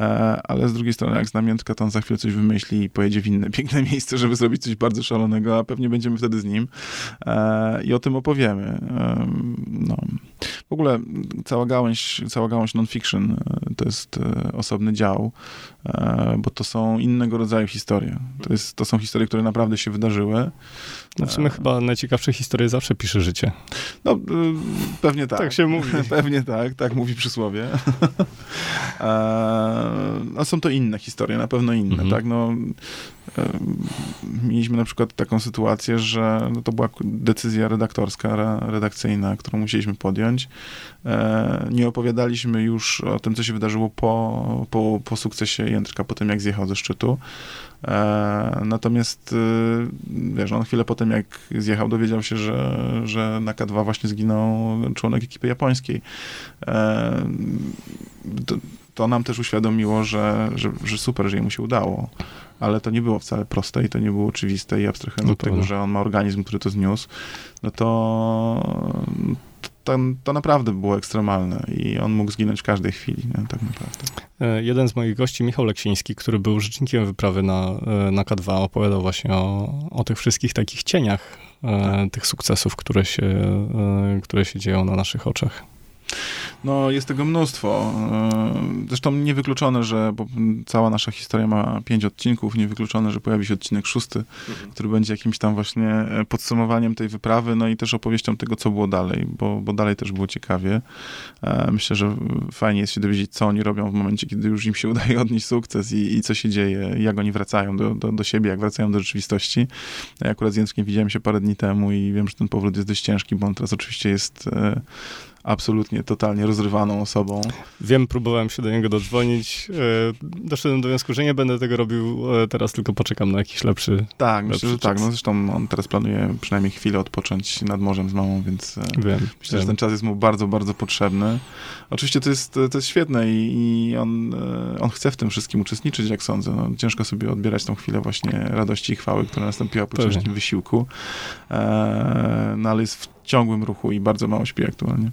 E, ale z drugiej strony, jak znam Jędrka, to on za chwilę coś wymyśli i pojedzie w inne *laughs* piękne miejsce, żeby zrobić coś bardzo szalonego, a pewnie będziemy wtedy z nim e, i o tym opowiemy. E, no. W ogóle cała gałąź, cała gałąź non-fiction to jest e, osobny dział, e, bo to są innego rodzaju historie. To, jest, to są historie, które naprawdę się wydarzyły. No w sumie chyba najciekawsze historie zawsze pisze życie. No, pewnie tak. Tak się mówi. *laughs* pewnie tak, tak mówi przysłowie. A *laughs* są to inne historie, na pewno inne, mhm. tak? No, mieliśmy na przykład taką sytuację, że no to była decyzja redaktorska, redakcyjna, którą musieliśmy podjąć. E, nie opowiadaliśmy już o tym, co się wydarzyło po, po, po sukcesie Jędrka, po tym jak zjechał ze szczytu. E, natomiast y, wiesz, on chwilę po tym jak zjechał, dowiedział się, że, że na K2 właśnie zginął członek ekipy japońskiej. E, to, to nam też uświadomiło, że, że, że super, że jemu się udało ale to nie było wcale proste i to nie było oczywiste i abstrahując od tego, że on ma organizm, który to zniósł, no to, to, to naprawdę było ekstremalne i on mógł zginąć w każdej chwili, nie? tak naprawdę. E, jeden z moich gości, Michał Leksiński, który był rzecznikiem wyprawy na, e, na K2, opowiadał właśnie o, o tych wszystkich takich cieniach e, tak. tych sukcesów, które się, które się dzieją na naszych oczach. No, jest tego mnóstwo. E, zresztą niewykluczone, że cała nasza historia ma pięć odcinków, niewykluczone, że pojawi się odcinek szósty, mhm. który będzie jakimś tam właśnie e, podsumowaniem tej wyprawy, no i też opowieścią tego, co było dalej, bo, bo dalej też było ciekawie. E, myślę, że fajnie jest się dowiedzieć, co oni robią w momencie, kiedy już im się udaje *laughs* odnieść sukces i, i co się dzieje, jak oni wracają do, do, do siebie, jak wracają do rzeczywistości. Ja akurat z Jędrkiem widziałem się parę dni temu i wiem, że ten powrót jest dość ciężki, bo on teraz oczywiście jest absolutnie, totalnie rozrywaną osobą. Wiem, próbowałem się do niego dodzwonić. E, doszedłem do wniosku, że nie będę tego robił e, teraz, tylko poczekam na jakiś lepszy Tak, lepszy myślę, że tak. No zresztą on teraz planuje przynajmniej chwilę odpocząć nad morzem z mamą, więc e, wiem, myślę, wiem. że ten czas jest mu bardzo, bardzo potrzebny. Oczywiście to jest, to jest świetne i, i on, on chce w tym wszystkim uczestniczyć, jak sądzę. No, ciężko sobie odbierać tą chwilę właśnie radości i chwały, która nastąpiła po ciężkim wysiłku. no ale jest w ciągłym ruchu i bardzo mało śpi aktualnie.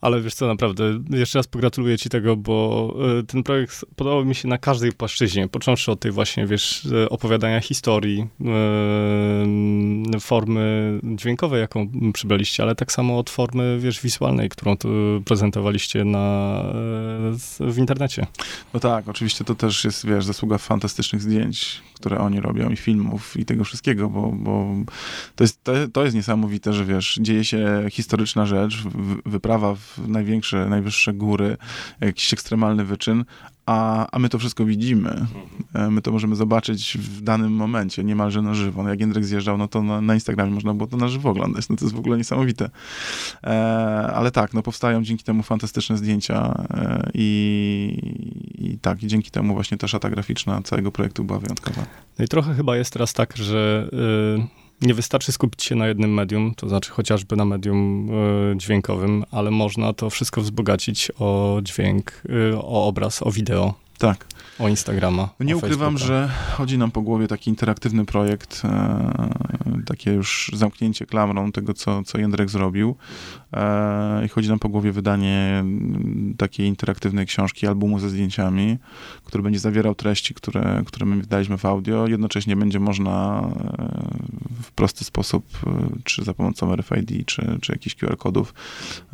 Ale wiesz co, naprawdę, jeszcze raz pogratuluję ci tego, bo e, ten projekt podobał mi się na każdej płaszczyźnie, począwszy od tej właśnie, wiesz, e, opowiadania historii, e, formy dźwiękowej, jaką przybraliście, ale tak samo od formy, wiesz, wizualnej, którą prezentowaliście na, w internecie. No tak, oczywiście to też jest, wiesz, zasługa fantastycznych zdjęć, które oni robią i filmów i tego wszystkiego, bo, bo to, jest, to, to jest niesamowite, że wiesz, dzieje się historyczna rzecz, wyprawa w największe, najwyższe góry, jakiś ekstremalny wyczyn, a, a my to wszystko widzimy. E, my to możemy zobaczyć w danym momencie, niemalże na żywo. No jak Jędrek zjeżdżał, no to na, na Instagramie można było to na żywo oglądać. No to jest w ogóle niesamowite. E, ale tak, no powstają dzięki temu fantastyczne zdjęcia e, i, i tak, i dzięki temu właśnie ta szata graficzna całego projektu była wyjątkowa. No i trochę chyba jest teraz tak, że... Y nie wystarczy skupić się na jednym medium, to znaczy chociażby na medium y, dźwiękowym, ale można to wszystko wzbogacić o dźwięk, y, o obraz, o wideo. Tak. O Instagrama. Nie ukrywam, Facebooka. że chodzi nam po głowie taki interaktywny projekt, e, takie już zamknięcie klamrą tego, co, co Jędrek zrobił. E, I chodzi nam po głowie wydanie takiej interaktywnej książki, albumu ze zdjęciami, który będzie zawierał treści, które, które my wydaliśmy w audio. Jednocześnie będzie można e, w prosty sposób, czy za pomocą RFID, czy, czy jakichś QR-kodów,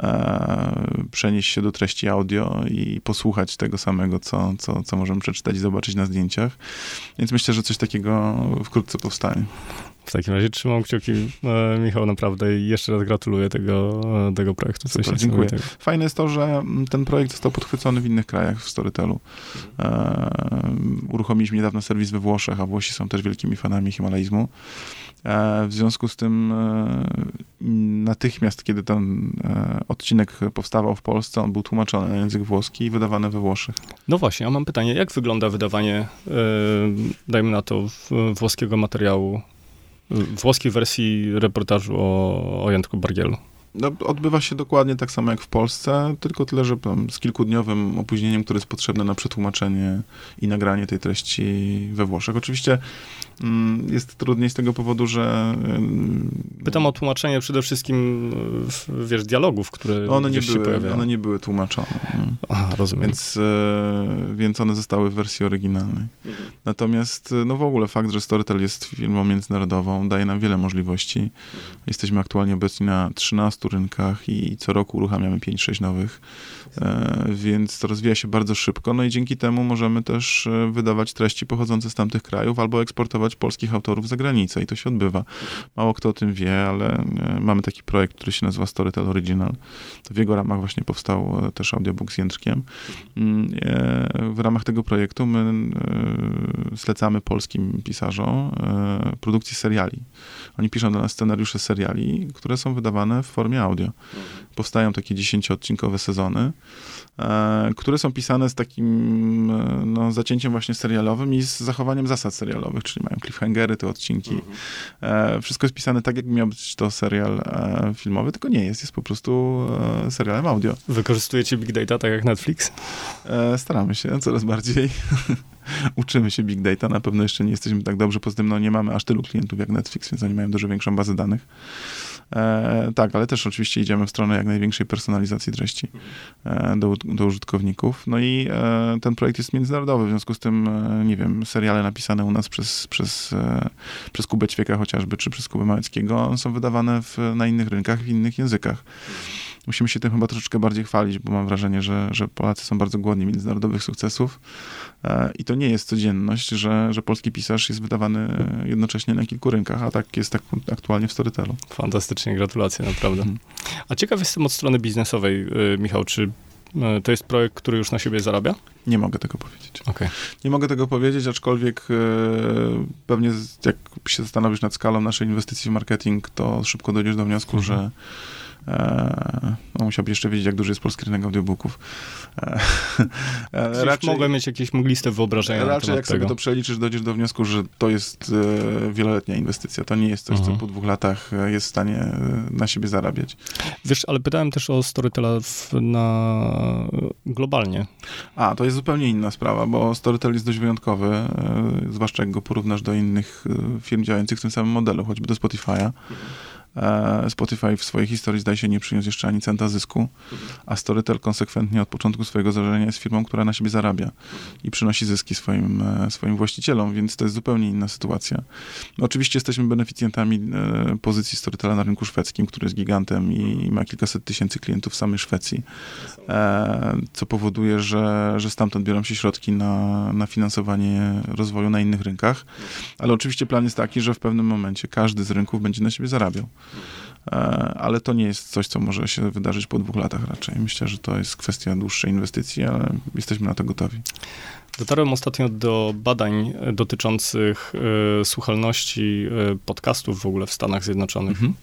e, przenieść się do treści audio i posłuchać tego samego, co, co, co możemy przeczytać i zobaczyć na zdjęciach. Więc myślę, że coś takiego wkrótce powstanie. W takim razie trzymam kciuki, e, Michał, naprawdę i jeszcze raz gratuluję tego, e, tego projektu. Super, dziękuję. Fajne jest to, że mm, ten projekt został podchwycony w innych krajach w Storytelu. E, uruchomiliśmy niedawno serwis we Włoszech, a Włosi są też wielkimi fanami himalaizmu. E, w związku z tym e, natychmiast, kiedy ten e, odcinek powstawał w Polsce, on był tłumaczony na język włoski i wydawany we Włoszech. No właśnie, a mam pytanie, jak wygląda wydawanie, dajmy na to, włoskiego materiału włoskiej wersji reportażu o, o Bargielu. No, odbywa się dokładnie tak samo jak w Polsce, tylko tyle, że z kilkudniowym opóźnieniem, które jest potrzebne na przetłumaczenie i nagranie tej treści we Włoszech. Oczywiście jest trudniej z tego powodu, że... Pytam o tłumaczenie przede wszystkim, wiesz, dialogów, które one nie były, się pojawiają. One nie były tłumaczone. Aha, rozumiem. Więc, e, więc one zostały w wersji oryginalnej. Mhm. Natomiast, no w ogóle fakt, że Storytel jest firmą międzynarodową, daje nam wiele możliwości. Jesteśmy aktualnie obecni na 13 rynkach i co roku uruchamiamy 5-6 nowych. E, więc to rozwija się bardzo szybko, no i dzięki temu możemy też e, wydawać treści pochodzące z tamtych krajów albo eksportować polskich autorów za granicę i to się odbywa. Mało kto o tym wie, ale e, mamy taki projekt, który się nazywa Storytel Original. To w jego ramach właśnie powstał też audiobook z Jędrkiem. Mm, w ramach tego projektu my zlecamy polskim pisarzom produkcję seriali. Oni piszą dla nas scenariusze seriali, które są wydawane w formie audio. Powstają takie dziesięcioodcinkowe sezony, które są pisane z takim e, no, zacięciem właśnie serialowym i z zachowaniem zasad serialowych, czyli mają cliffhangery, te odcinki. Mhm. E, wszystko jest pisane tak, jakby miał być to serial filmowy, tylko nie jest, jest po prostu serialem audio. Wykorzystujecie big data tak jak Netflix? Staramy się coraz bardziej. *laughs* uczymy się big data. Na pewno jeszcze nie jesteśmy tak dobrze, poza tym no, nie mamy aż tylu klientów jak Netflix, więc oni mają dużo większą bazę danych. E, tak, ale też oczywiście idziemy w stronę jak największej personalizacji treści e, do, do użytkowników. No i e, ten projekt jest międzynarodowy, w związku z tym, e, nie wiem, seriale napisane u nas przez, przez, e, przez Kubę Ćwieka chociażby, czy przez Kubę Małeckiego, są wydawane w, na innych rynkach, w innych językach musimy się tym chyba troszeczkę bardziej chwalić, bo mam wrażenie, że, że Polacy są bardzo głodni międzynarodowych sukcesów e, i to nie jest codzienność, że, że polski pisarz jest wydawany jednocześnie na kilku rynkach, a tak jest tak aktualnie w Storytelu. Fantastycznie, gratulacje, naprawdę. Mhm. A ciekaw jestem od strony biznesowej, y, Michał, czy y, to jest projekt, który już na siebie zarabia? Nie mogę tego powiedzieć. Okay. Nie mogę tego powiedzieć, aczkolwiek e, pewnie jak się zastanowisz nad skalą naszej inwestycji w marketing, to szybko dojdziesz do wniosku, mhm. że E, no, musiałby jeszcze wiedzieć, jak duży jest polski rynek audiobooków. *laughs* E, e, raczej, mogłem mieć jakieś mgliste wyobrażenia Raczej jak tego. sobie to przeliczysz, dojdziesz do wniosku, że to jest wieloletnia inwestycja. To nie jest coś, mhm. co po dwóch latach jest w stanie na siebie zarabiać. Wiesz, ale pytałem też o Storytela w, na globalnie. A, to jest zupełnie inna sprawa, bo Storytel jest dość wyjątkowy, zwłaszcza jak go porównasz do innych firm działających w tym samym modelu, choćby do Spotify'a. E, Spotify w swojej historii zdaje się nie przyniósł jeszcze ani centa zysku, a Storytel konsekwentnie od początku swojego założenia jest firmą, która na siebie zarabia i przynosi zyski swoim, e, swoim właścicielom, więc to jest zupełnie inna sytuacja. Oczywiście jesteśmy beneficjentami e, pozycji Storytela na rynku szwedzkim, który jest gigantem i ma kilkaset tysięcy klientów w samej Szwecji, co powoduje, że, że stamtąd biorą się środki na, na finansowanie rozwoju na innych rynkach, ale oczywiście plan jest taki, że w pewnym momencie każdy z rynków będzie na siebie zarabiał. E, ale to nie jest coś, co może się wydarzyć po dwóch latach raczej. Myślę, że to jest kwestia dłuższej inwestycji, ale jesteśmy na to gotowi. Dotarłem ostatnio do badań dotyczących y, słuchalności y, podcastów w ogóle w Stanach Zjednoczonych. Mhm.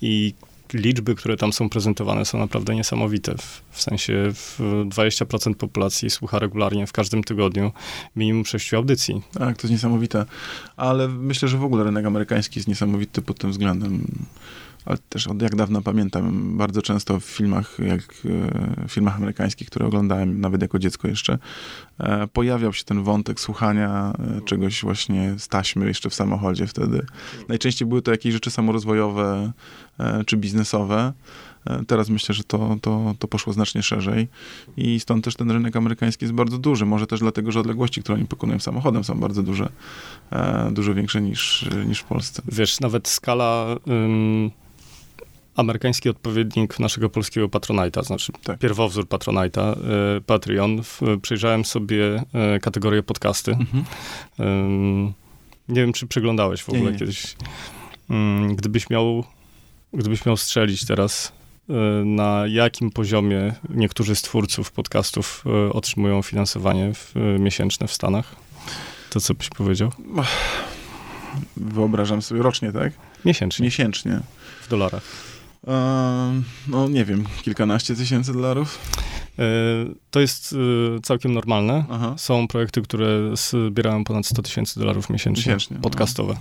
I liczby, które tam są prezentowane, są naprawdę niesamowite. W, w sensie w 20% populacji słucha regularnie w każdym tygodniu minimum sześciu audycji. Tak, to jest niesamowite. Ale myślę, że w ogóle rynek amerykański jest niesamowity pod tym względem ale też od jak dawna pamiętam, bardzo często w filmach, jak e, w filmach amerykańskich, które oglądałem nawet jako dziecko jeszcze, e, pojawiał się ten wątek słuchania e, czegoś właśnie z taśmy jeszcze w samochodzie wtedy. Najczęściej były to jakieś rzeczy samorozwojowe czy biznesowe. Teraz myślę, że to, to, to poszło znacznie szerzej i stąd też ten rynek amerykański jest bardzo duży. Może też dlatego, że odległości, które oni pokonują samochodem są bardzo duże, dużo większe niż, niż w Polsce. Wiesz, nawet skala amerykański odpowiednik naszego polskiego Patronite'a, znaczy tak. pierwowzór Patronite'a, y, Patreon. Przejrzałem sobie y, kategorię podcasty. Mhm. Nie wiem, czy przeglądałeś w ogóle nie, nie. kiedyś. Mm, gdybyś miał, gdybyś miał strzelić teraz, na jakim poziomie niektórzy z twórców podcastów otrzymują finansowanie w, miesięczne w Stanach, to co byś powiedział? Wyobrażam sobie rocznie, tak? Miesięcznie. Miesięcznie. W dolarach. No nie wiem, kilkanaście tysięcy dolarów. E, to jest e, całkiem normalne. Aha. Są projekty, które zbierają ponad 100 tysięcy dolarów miesięcznie, miesięcznie no. podcastowe.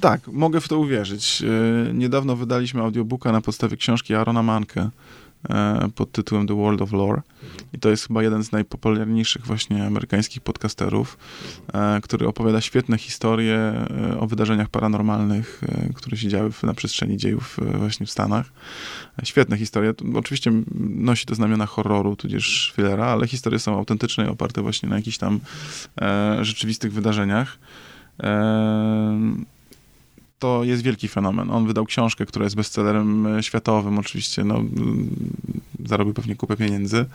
Tak, mogę w to uwierzyć. Niedawno wydaliśmy audiobooka na podstawie książki Arona Manke pod tytułem The World of Lore. I to jest chyba jeden z najpopularniejszych właśnie amerykańskich podcasterów, e, który opowiada świetne historie e, o wydarzeniach paranormalnych, które się działy na przestrzeni dziejów właśnie w Stanach. Świetne historie. Oczywiście nosi to znamiona horroru, tudzież thrillera, ale historie są autentyczne i oparte właśnie na jakichś tam rzeczywistych wydarzeniach to jest wielki fenomen. On wydał książkę, która jest bestsellerem e, światowym, oczywiście, no, zarobił pewnie kupę pieniędzy,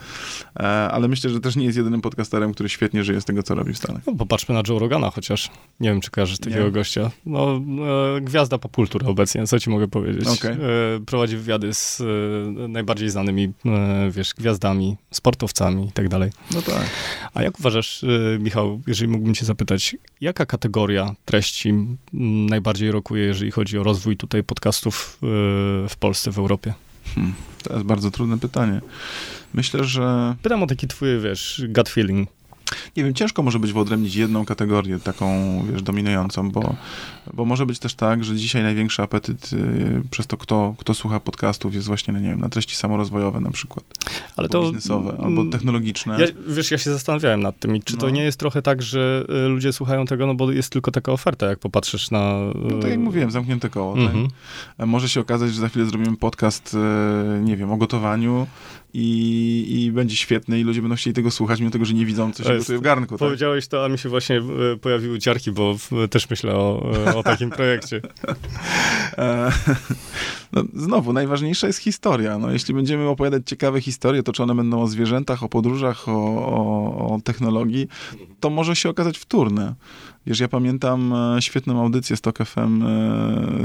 e, ale myślę, że też nie jest jedynym podcasterem, który świetnie żyje z tego, co robi w Stanach. No, popatrzmy na Joe Rogana chociaż. Nie wiem, czy kojarzysz takiego nie. gościa. No, e, gwiazda popultury obecnie, co ci mogę powiedzieć. Okay. Prowadzi wywiady z najbardziej znanymi, wiesz, gwiazdami, sportowcami i tak dalej. No tak. A jak uważasz, Michał, jeżeli mógłbym cię zapytać, jaka kategoria treści najbardziej jeżeli chodzi o rozwój tutaj podcastów e, w Polsce, w Europie? Hmm, to jest bardzo trudne pytanie. Myślę, że... Pytam o taki twój, wiesz, gut feeling. Nie wiem, ciężko może być wyodrębnić jedną kategorię taką, wiesz, dominującą, bo, bo może być też tak, że dzisiaj największy apetyt y, przez to, kto, kto słucha podcastów jest właśnie, no nie wiem, na treści samorozwojowe na przykład. Ale albo to... biznesowe, albo technologiczne. Ja, wiesz, ja się zastanawiałem nad tym i czy no. to nie jest trochę tak, że y, ludzie słuchają tego, no bo jest tylko taka oferta, jak popatrzysz na... No tak jak mówiłem, zamknięte koło. Tak? Mhm. Może się okazać, że za chwilę zrobimy podcast, y, nie wiem, o gotowaniu, i, i będzie świetny i ludzie będą chcieli tego słuchać, mimo tego, że nie widzą, co się gotuje w garnku. Tak? Powiedziałeś to, a mi się właśnie e, pojawiły ciarki, bo też myślę o, e, o takim *laughs* projekcie. E, no, znowu, najważniejsza jest historia. No, jeśli będziemy opowiadać ciekawe historie, to czy one będą o zwierzętach, o podróżach, o, o, o technologii, to może się okazać wtórne. Wiesz, ja pamiętam świetną audycję z Tok FM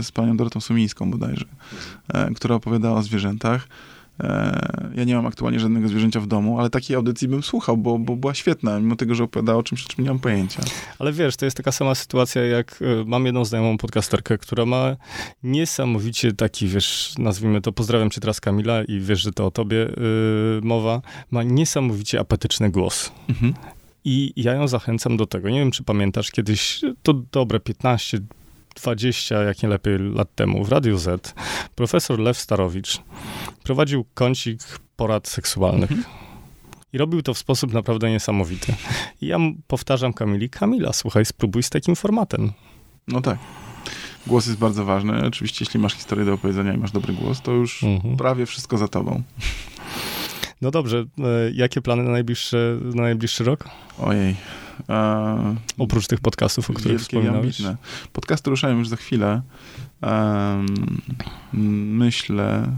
z panią Dorotą Sumińską bodajże, która opowiadała o zwierzętach. E, ja nie mam aktualnie żadnego zwierzęcia w domu, ale takiej audycji bym słuchał, bo, bo była świetna, mimo tego, że opowiadała o czymś, o czym nie mam pojęcia. Ale wiesz, to jest taka sama sytuacja, jak e, mam jedną znajomą podcasterkę, która ma niesamowicie taki, wiesz, nazwijmy to, pozdrawiam cię teraz Kamila i wiesz, że to o tobie yy, mowa, ma niesamowicie apetyczny głos. Mhm. I ja ją zachęcam do tego. Nie wiem, czy pamiętasz, kiedyś, to dobre 15, 20, jak nie lepiej, lat temu w Radiu Z profesor Lew Starowicz prowadził kącik porad seksualnych. Mhm. I robił to w sposób naprawdę niesamowity. I ja powtarzam Kamili, Kamila, słuchaj, spróbuj z takim formatem. No tak. Głos jest bardzo ważny. Oczywiście, jeśli masz historię do opowiedzenia i masz dobry głos, to już mhm. prawie wszystko za tobą. No dobrze, e, jakie plany na najbliższy, na najbliższy rok? Ojej. E, Oprócz tych podcastów, o których wspominałeś. Ambitne. Podcasty ruszają już za chwilę. E, myślę,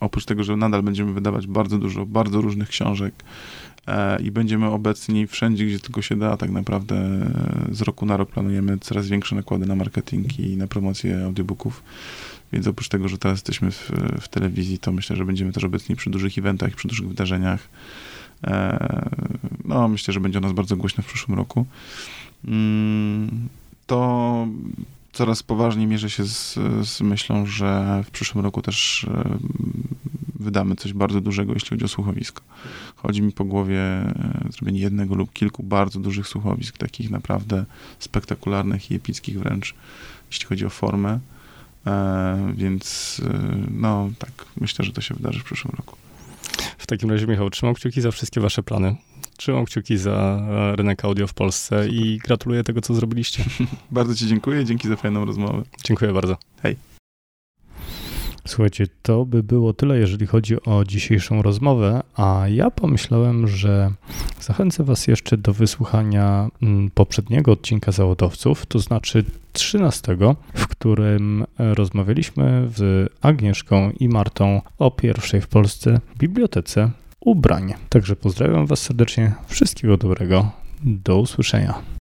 oprócz tego, że nadal będziemy wydawać bardzo dużo, bardzo różnych książek e, i będziemy obecni wszędzie, gdzie tylko się da, tak naprawdę e, z roku na rok planujemy coraz większe nakłady na marketing i na promocję audiobooków. Więc oprócz tego, że teraz jesteśmy w, w telewizji, to myślę, że będziemy też obecni przy dużych eventach, przy dużych wydarzeniach. E, no, myślę, że będzie o nas bardzo głośno w przyszłym roku. Mm, to coraz poważniej mierzę się z, z, myślą, że w przyszłym roku też e, wydamy coś bardzo dużego, jeśli chodzi o słuchowisko. Chodzi mi po głowie e, zrobienie jednego lub kilku bardzo dużych słuchowisk, takich naprawdę spektakularnych i epickich wręcz, jeśli chodzi o formę. Więc no tak, myślę, że to się wydarzy w przyszłym roku. W takim razie, Michał, trzymam kciuki za wszystkie wasze plany. Trzymam kciuki za rynek audio w Polsce Super. i gratuluję tego, co zrobiliście. *laughs* bardzo ci dziękuję, dzięki za fajną rozmowę. Dziękuję bardzo. Hej. Słuchajcie, to by było tyle, jeżeli chodzi o dzisiejszą rozmowę, a ja pomyślałem, że zachęcę Was jeszcze do wysłuchania mm, poprzedniego odcinka Zawodowców, to znaczy 13, w którym rozmawialiśmy z Agnieszką i Martą o pierwszej w Polsce bibliotece ubrań. Także pozdrawiam Was serdecznie, wszystkiego dobrego, do usłyszenia.